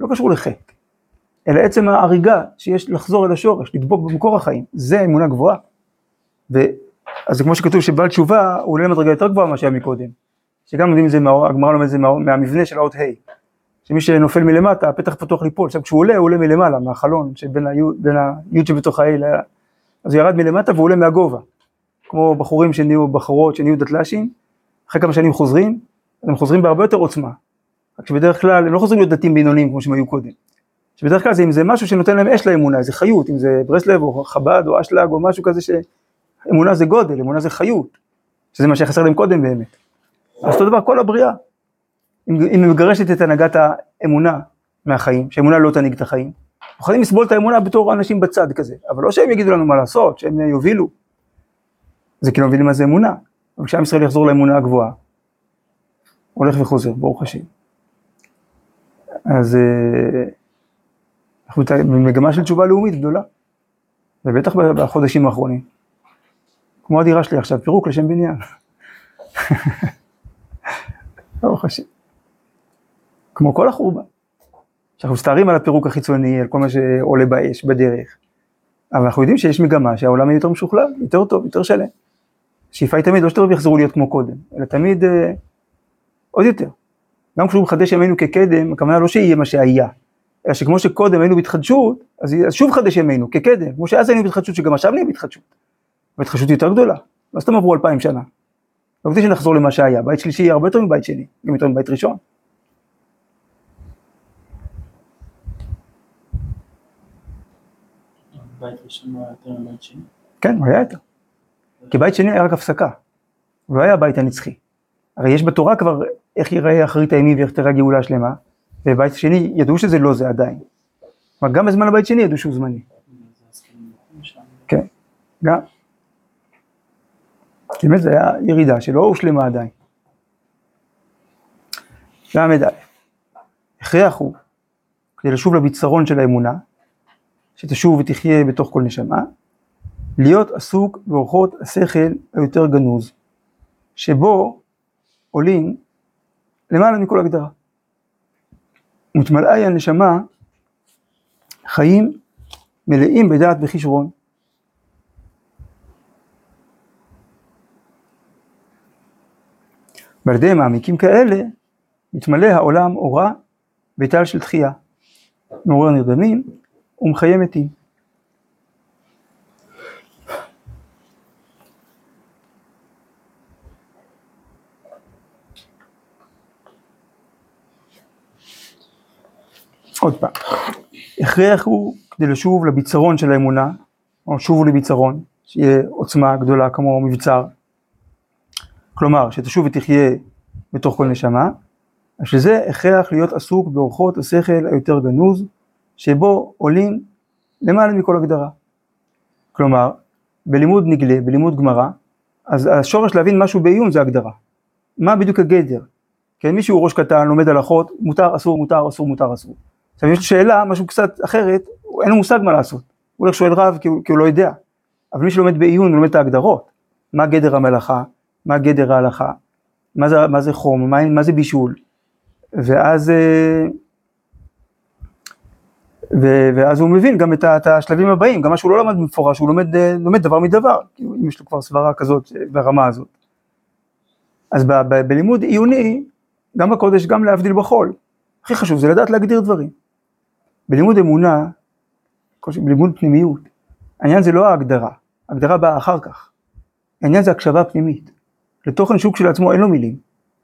לא קשור לחטא, אלא עצם ההריגה שיש לחזור אל השורש, לדבוק במקור החיים. זה אמונה גבוהה. ו... אז זה כמו שכתוב שבעל תשובה הוא עולה למדרגה יותר גבוהה ממה שהיה מקודם. שגם לומדים את זה, הגמרא לומד את זה מהמבנה של האות ה'. שמי שנופל מלמטה, הפתח פתוח ליפול. עכשיו כשהוא עולה, הוא עולה מלמעלה, מהחלון שבין היוד שבתוך ה-A ל... אז הוא ירד מלמטה והוא עולה מהגובה. כמו בחורים שנהיו, בחורות שנהיו דתל"שים, אחרי כמה שנים חוזרים, הם חוזרים בהרבה יותר עוצמה. רק שבדרך כלל הם לא חוזרים להיות דתיים בינוניים כמו שהם היו קודם. שבדרך כלל זה אם זה משהו שנותן להם אש לאמונה, איזה חיות, אם זה ברסלב או חב"ד או אשלג או משהו כזה שאמונה זה גודל, אמונה זה חיות, שזה מה שחסר להם קודם באמת. אז אותו דבר כל הבריאה, אם היא מגרשת את הנהגת האמונה מהחיים, שאמונה לא תנהיג את החיים, מוכנים לסבול את האמונה בתור אנשים בצד כזה, אבל לא שהם יגידו לנו מה לעשות, שהם יובילו. זה כאילו מבינים מה זה אמונה, אבל כשעם ישראל יחזור לאמונה הגבוהה, הולך וחוזר, ברוך השם. אז אה, אנחנו במגמה של תשובה לאומית גדולה, ובטח בחודשים האחרונים. כמו הדירה שלי עכשיו, פירוק לשם בניין. ברוך השם. כמו כל החורבן. שאנחנו מסתערים על הפירוק החיצוני, על כל מה שעולה באש, בדרך. אבל אנחנו יודעים שיש מגמה שהעולם יהיה יותר משוכלל, יותר טוב, יותר שלם. השאיפה היא תמיד לא שטוב יחזרו להיות כמו קודם, אלא תמיד אה, עוד יותר. גם כשהוא מחדש ימינו כקדם, הכוונה לא שיהיה מה שהיה, אלא שכמו שקודם היינו בהתחדשות, אז שוב חדש ימינו כקדם, כמו שאז היינו בהתחדשות, שגם עכשיו נהיה בהתחדשות. והתחדשות יותר גדולה, לא סתם עברו אלפיים שנה. לא כדי שנחזור למה שהיה, בית שלישי יהיה הרבה יותר מבית שני, גם יותר מבית ראשון. בית ראשון היה יותר מבית שני. כן, הוא היה יותר. כי בית שני היה רק הפסקה, הוא לא היה הבית הנצחי. הרי יש בתורה כבר איך ייראה אחרית הימים ואיך תראה גאולה השלמה, ובית שני ידעו שזה לא זה עדיין. כלומר גם בזמן הבית שני ידעו שהוא זמני. כן, גם. באמת זה היה ירידה שלא הושלמה עדיין. ל"א, הכרח הוא, כדי לשוב לביצרון של האמונה, שתשוב ותחיה בתוך כל נשמה, להיות עסוק באורחות השכל היותר גנוז, שבו עולים למעלה מכל הגדרה. ומתמלאה היא הנשמה חיים מלאים בדעת וכישרון. ועל ידי מעמיקים כאלה מתמלא העולם אורה וטל של תחייה, מעורר נרדמים ומחיה מתים. עוד פעם, הכרח הוא כדי לשוב לביצרון של האמונה, או שובו לביצרון, שיהיה עוצמה גדולה כמו מבצר, כלומר שתשוב ותחיה בתוך כל נשמה, אז שזה הכרח להיות עסוק באורחות השכל היותר גנוז, שבו עולים למעלה מכל הגדרה. כלומר, בלימוד נגלה, בלימוד גמרא, אז השורש להבין משהו בעיון זה הגדרה. מה בדיוק הגדר? כן, מישהו ראש קטן, לומד הלכות, מותר, אסור, מותר, אסור, מותר, אסור. עכשיו יש שאלה, משהו קצת אחרת, אין לו מושג מה לעשות. הוא הולך שואל רב כי הוא, כי הוא לא יודע. אבל מי שלומד בעיון, הוא לומד את ההגדרות. מה גדר המלאכה, מה גדר ההלכה, מה זה, מה זה חום, מה, מה זה בישול. ואז, אה, ו, ואז הוא מבין גם את, את השלבים הבאים, גם מה שהוא לא למד במפורש, הוא לומד, אה, לומד דבר מדבר, אם יש לו כבר סברה כזאת אה, ברמה הזאת. אז ב, ב, בלימוד עיוני, גם בקודש, גם להבדיל בחול, הכי חשוב זה לדעת להגדיר דברים. בלימוד אמונה, בלימוד פנימיות, העניין זה לא ההגדרה, ההגדרה באה אחר כך. העניין זה הקשבה פנימית. לתוכן שוק שלעצמו אין לו מילים,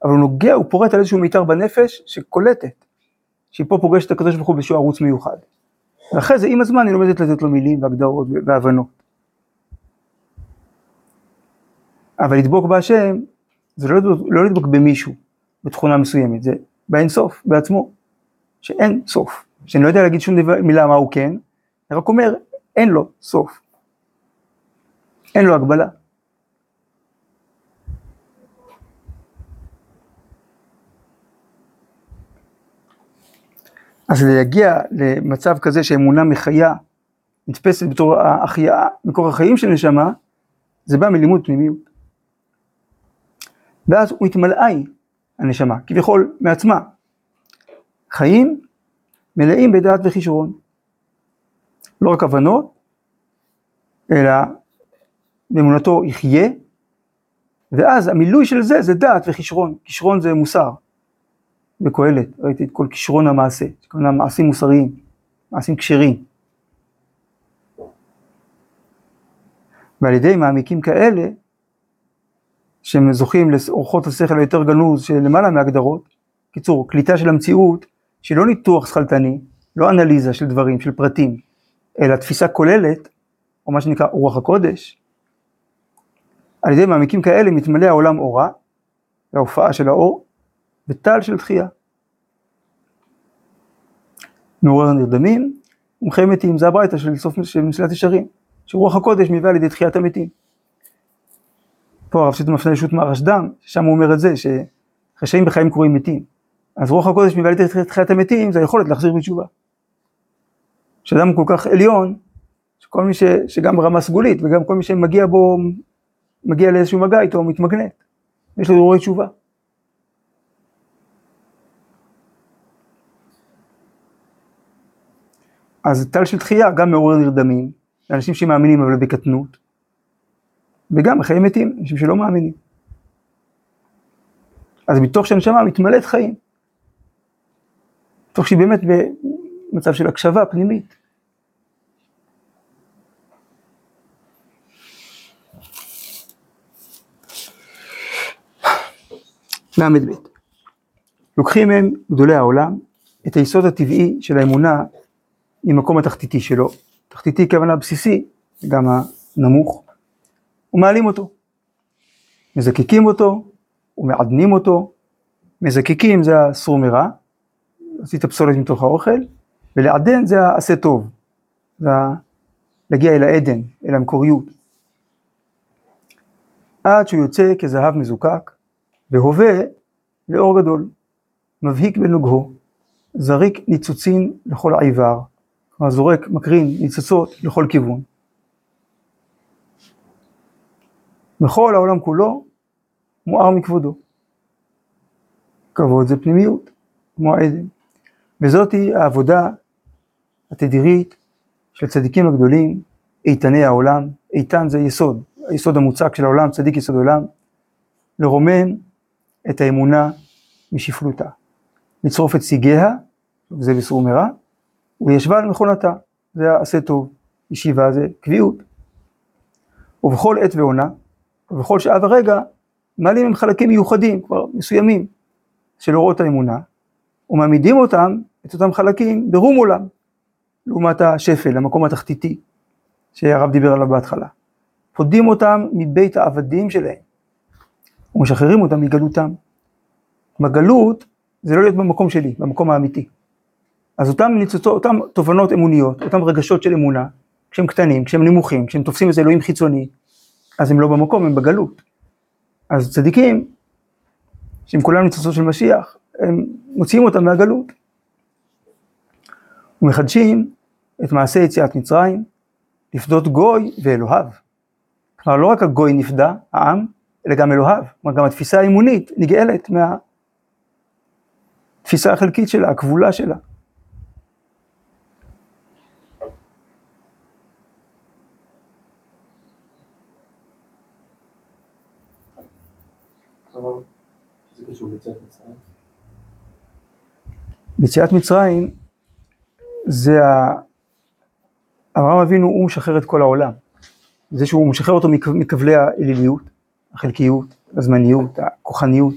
אבל הוא נוגע, הוא פורט על איזשהו מיתר בנפש שקולטת, שהיא פה פוגשת הקדוש ברוך הוא באיזשהו ערוץ מיוחד. ואחרי זה עם הזמן היא לומדת לתת לו מילים והגדרות והבנות. אבל לדבוק בהשם זה לא לא לדבוק במישהו, בתכונה מסוימת, זה באין סוף, בעצמו, שאין סוף, שאני לא יודע להגיד שום דבר, מילה מה הוא כן, אני רק אומר, אין לו סוף, אין לו הגבלה. אז להגיע למצב כזה שאמונה מחיה, נתפסת בתור ההחייאה, מקור החיים של נשמה, זה בא מלימוד פנימיות. ואז הוא התמלאה היא, הנשמה, כביכול מעצמה. חיים מלאים בדעת וכישרון. לא רק הבנות, אלא באמונתו יחיה, ואז המילוי של זה זה דעת וכישרון. כישרון זה מוסר. בקהלת, ראיתי את כל כישרון המעשה, כמובן מעשים מוסריים, מעשים כשרים. ועל ידי מעמיקים כאלה, שהם זוכים לאורחות השכל היותר גנוז של למעלה מהגדרות, קיצור, קליטה של המציאות, שהיא לא ניתוח שכלתני, לא אנליזה של דברים, של פרטים, אלא תפיסה כוללת, או מה שנקרא רוח הקודש, על ידי מעמיקים כאלה מתמלא העולם אורה, וההופעה של האור, וטל של תחייה. מעורר נרדמים ומחי מתים, זה הברייתא של סוף מסילת ישרים, שרוח הקודש מביאה לידי תחיית המתים. פה הרב שטון מפנה לשו"ת מהרשד"ם, ששם הוא אומר את זה, שרשעים בחיים קרויים מתים. אז רוח הקודש מביאה לידי תחיית המתים, זה היכולת להחזיר בתשובה. שאדם כל כך עליון, שכל מי ש, שגם ברמה סגולית, וגם כל מי שמגיע בו, מגיע לאיזשהו מגע איתו, מתמגנט. יש לו הרהורי תשובה. אז טל של תחייה גם מעורר נרדמים, לאנשים שמאמינים אבל בקטנות, וגם בחיי מתים, אנשים שלא מאמינים. אז מתוך שהנשמה מתמלאת חיים. תוך שהיא באמת במצב של הקשבה פנימית. ל"ב לוקחים הם גדולי העולם את היסוד הטבעי של האמונה ממקום התחתיתי שלו, תחתיתי כוונה בסיסי, גם הנמוך, ומעלים אותו. מזקקים אותו ומעדנים אותו, מזקקים זה הסור מרע, עשית פסולת מתוך האוכל, ולעדן זה העשה טוב, זה להגיע אל העדן, אל המקוריות. עד שהוא יוצא כזהב מזוקק, והווה לאור גדול, מבהיק בנוגהו, זריק ניצוצין לכל העיוור, כלומר זורק, מקרין ניצוצות לכל כיוון. בכל העולם כולו מואר מכבודו. כבוד זה פנימיות, כמו העדן. וזאתי העבודה התדירית של צדיקים הגדולים, איתני העולם, איתן זה יסוד, היסוד המוצק של העולם, צדיק יסוד עולם, לרומם את האמונה משפלותה, לצרוף את סיגיה, זה בסור מרע, וישבה על מכונתה, זה עשה טוב, ישיבה זה קביעות. ובכל עת ועונה, ובכל שעה ורגע, מעלים הם חלקים מיוחדים, כבר מסוימים, של אורות האמונה, ומעמידים אותם, את אותם חלקים, ברום עולם, לעומת השפל, המקום התחתיתי, שהרב דיבר עליו בהתחלה. פודים אותם מבית העבדים שלהם, ומשחררים אותם מגלותם. בגלות זה לא להיות במקום שלי, במקום האמיתי. אז אותם ניצוצות, אותם תובנות אמוניות, אותם רגשות של אמונה, כשהם קטנים, כשהם נמוכים, כשהם תופסים איזה אלוהים חיצוני, אז הם לא במקום, הם בגלות. אז צדיקים, שהם כולם ניצוצות של משיח, הם מוציאים אותם מהגלות. ומחדשים את מעשה יציאת מצרים, לפדות גוי ואלוהיו. כלומר, לא רק הגוי נפדה, העם, אלא גם אלוהיו. כלומר, גם התפיסה האמונית נגאלת מהתפיסה החלקית שלה, הכבולה שלה. זה קשור ליציאת מצרים. ביציאת מצרים זה ה... אברהם אבינו הוא משחרר את כל העולם. זה שהוא משחרר אותו מכ- מכבלי האליליות, החלקיות, הזמניות, הכוחניות,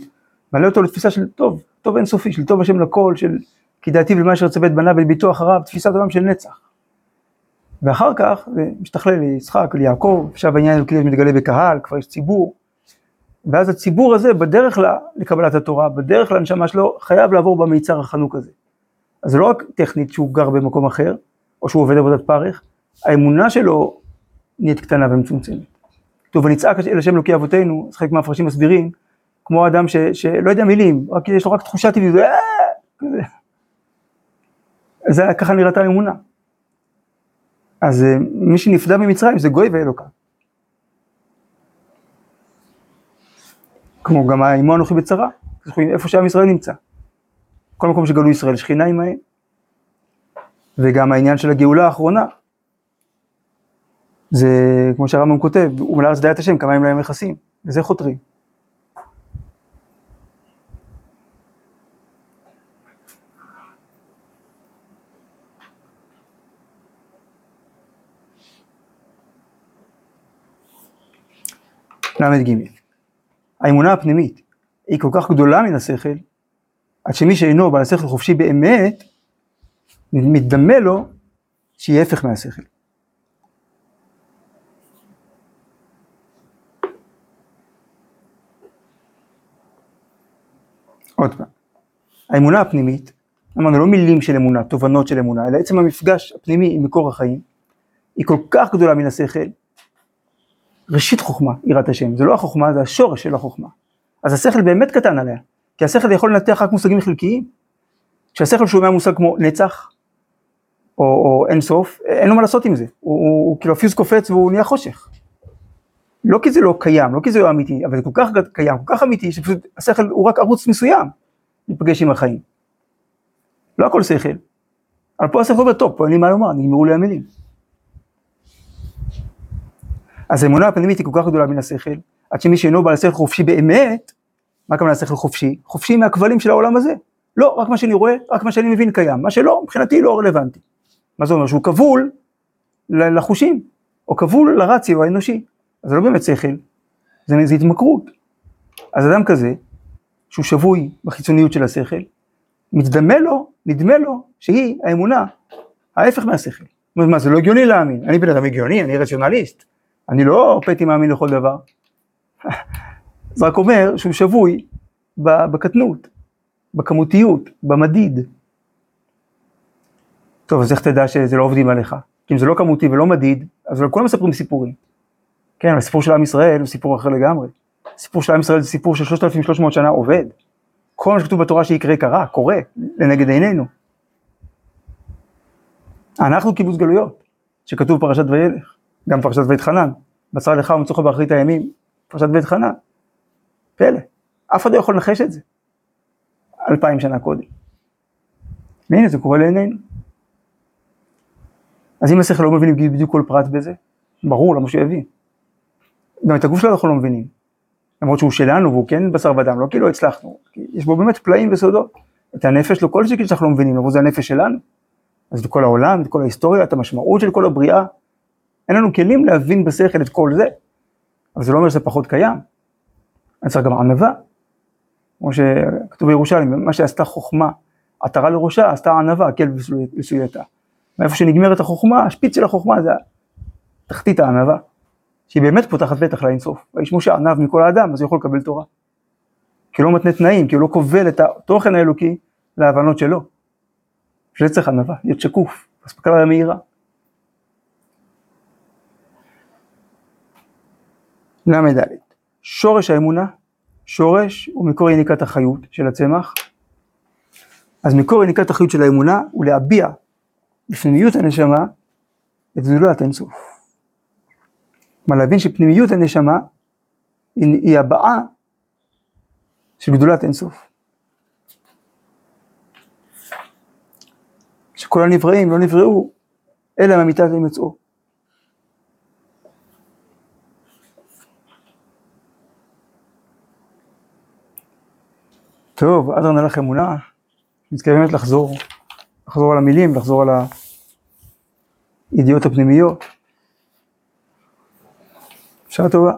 מעלה אותו לתפיסה של טוב, טוב אינסופי, של טוב השם לכל, של כי דעתי ולמה שרצה בית בניו ולביתו אחריו, תפיסת עולם של נצח. ואחר כך זה משתכלל ליצחק, ליעקב, עכשיו העניין אלוקי מתגלה בקהל, כבר יש ציבור, ואז הציבור הזה בדרך לקבלת התורה, בדרך לנשמה שלו, חייב לעבור במיצר החנוק הזה. אז זה לא רק טכנית שהוא גר במקום אחר, או שהוא עובד עבודת פרך, האמונה שלו נהיית קטנה ומצומצמת. טוב, ונצעק אל השם אלוקי אבותינו, אז חלק מהמפרשים מסבירים, כמו אדם ש, שלא יודע מילים, רק יש לו רק תחושה טבעית, "אה". זה ככה נראתה האמונה. אז אה, מי שנפדה ממצרים זה גוי ואלוקה. כמו גם עמו אנוכי בצרה, איפה שעם ישראל נמצא. כל מקום שגלו ישראל, שכינה עמהם. וגם העניין של הגאולה האחרונה, זה כמו שהרמב"ם כותב, ומלא ארץ דיית השם, כמה הם להם מכסים, לזה חותרים. ל"ג האמונה הפנימית היא כל כך גדולה מן השכל, עד שמי שאינו בעל השכל חופשי באמת, מתדמה לו שיהיה הפך מהשכל. עוד פעם, האמונה הפנימית, אמרנו לא מילים של אמונה, תובנות של אמונה, אלא עצם המפגש הפנימי עם מקור החיים, היא כל כך גדולה מן השכל, ראשית חוכמה, יראת השם, זה לא החוכמה, זה השורש של החוכמה. אז השכל באמת קטן עליה, כי השכל יכול לנתח רק מושגים חלקיים. כשהשכל שומע מושג כמו נצח, או, או אין סוף, אין לו מה לעשות עם זה, הוא, הוא, הוא כאילו הפיוז קופץ והוא נהיה חושך. לא כי זה לא קיים, לא כי זה לא אמיתי, אבל זה כל כך קיים, כל כך אמיתי, שפשוט השכל הוא רק ערוץ מסוים להיפגש עם החיים. לא הכל שכל. אבל פה השכל אומר, טוב, פה אין לי מה לומר, נגמרו לי המילים. אז האמונה הפנימית היא כל כך גדולה מן השכל, עד שמי שאינו בעל שכל חופשי באמת, מה הכוונה שכל חופשי? חופשי מהכבלים של העולם הזה. לא, רק מה שאני רואה, רק מה שאני מבין קיים. מה שלא, מבחינתי לא רלוונטי. מה זה אומר? שהוא כבול לחושים, או כבול לרציו האנושי. אז זה לא באמת שכל, זה, זה התמכרות. אז אדם כזה, שהוא שבוי בחיצוניות של השכל, מתדמה לו, נדמה לו, שהיא האמונה, ההפך מהשכל. מה, זה לא הגיוני להאמין. אני בן אדם הגיוני, אני רציונליסט. אני לא פתי מאמין לכל דבר. זה רק אומר שהוא שבוי בקטנות, בכמותיות, במדיד. טוב, אז איך תדע שזה לא עובדים עליך? כי אם זה לא כמותי ולא מדיד, אז כולם מספרים סיפורים. כן, הסיפור של עם ישראל הוא סיפור אחר לגמרי. הסיפור של עם ישראל זה סיפור של 3,300 שנה עובד. כל מה שכתוב בתורה שיקרה קרה, קורה, לנגד עינינו. אנחנו קיבוץ גלויות, שכתוב פרשת וילך, גם פרשת ויתחנן, בשר לך ומצוך באחרית הימים, פרשת ויתחנן. פלא, אף אחד לא יכול לנחש את זה. אלפיים שנה קודם. והנה זה קורה לעינינו. אז אם השכל לא מבין בדיוק כל פרט בזה, ברור למה שהוא יבין. גם את הגוף שלו אנחנו לא מבינים. למרות שהוא שלנו והוא כן בשר ודם, לא כאילו הצלחנו. יש בו באמת פלאים וסודות. את הנפש לא כל שכן שאנחנו לא מבינים, למרות זה הנפש שלנו. אז את כל העולם, את כל ההיסטוריה, את המשמעות של כל הבריאה. אין לנו כלים להבין בשכל את כל זה. אבל זה לא אומר שזה פחות קיים. אני צריך גם ענווה. כמו שכתוב בירושלים, מה שעשתה חוכמה, עטרה לראשה, עשתה ענווה, כל בסוייתה. מאיפה שנגמרת החוכמה, השפיץ של החוכמה זה תחתית הענווה. שהיא באמת פותחת פתח לאינסוף. האיש משה ענב מכל האדם, אז הוא יכול לקבל תורה. כי הוא לא מתנה תנאים, כי הוא לא כובל את התוכן האלוקי להבנות שלו. בשביל זה צריך ענווה, להיות שקוף, אספקה מהירה. ל"ד, שורש האמונה, שורש הוא מקור יניקת החיות של הצמח. אז מקור יניקת החיות של האמונה הוא להביע בפנימיות הנשמה את גדולת האינסוף. כלומר להבין שפנימיות הנשמה היא, הבעה של גדולת אינסוף. שכל הנבראים לא נבראו אלא מהמיטת הימצאו. טוב, עד עונה לך אמונה, מתכוונת לחזור, לחזור על המילים, לחזור על הידיעות הפנימיות. שעה טובה.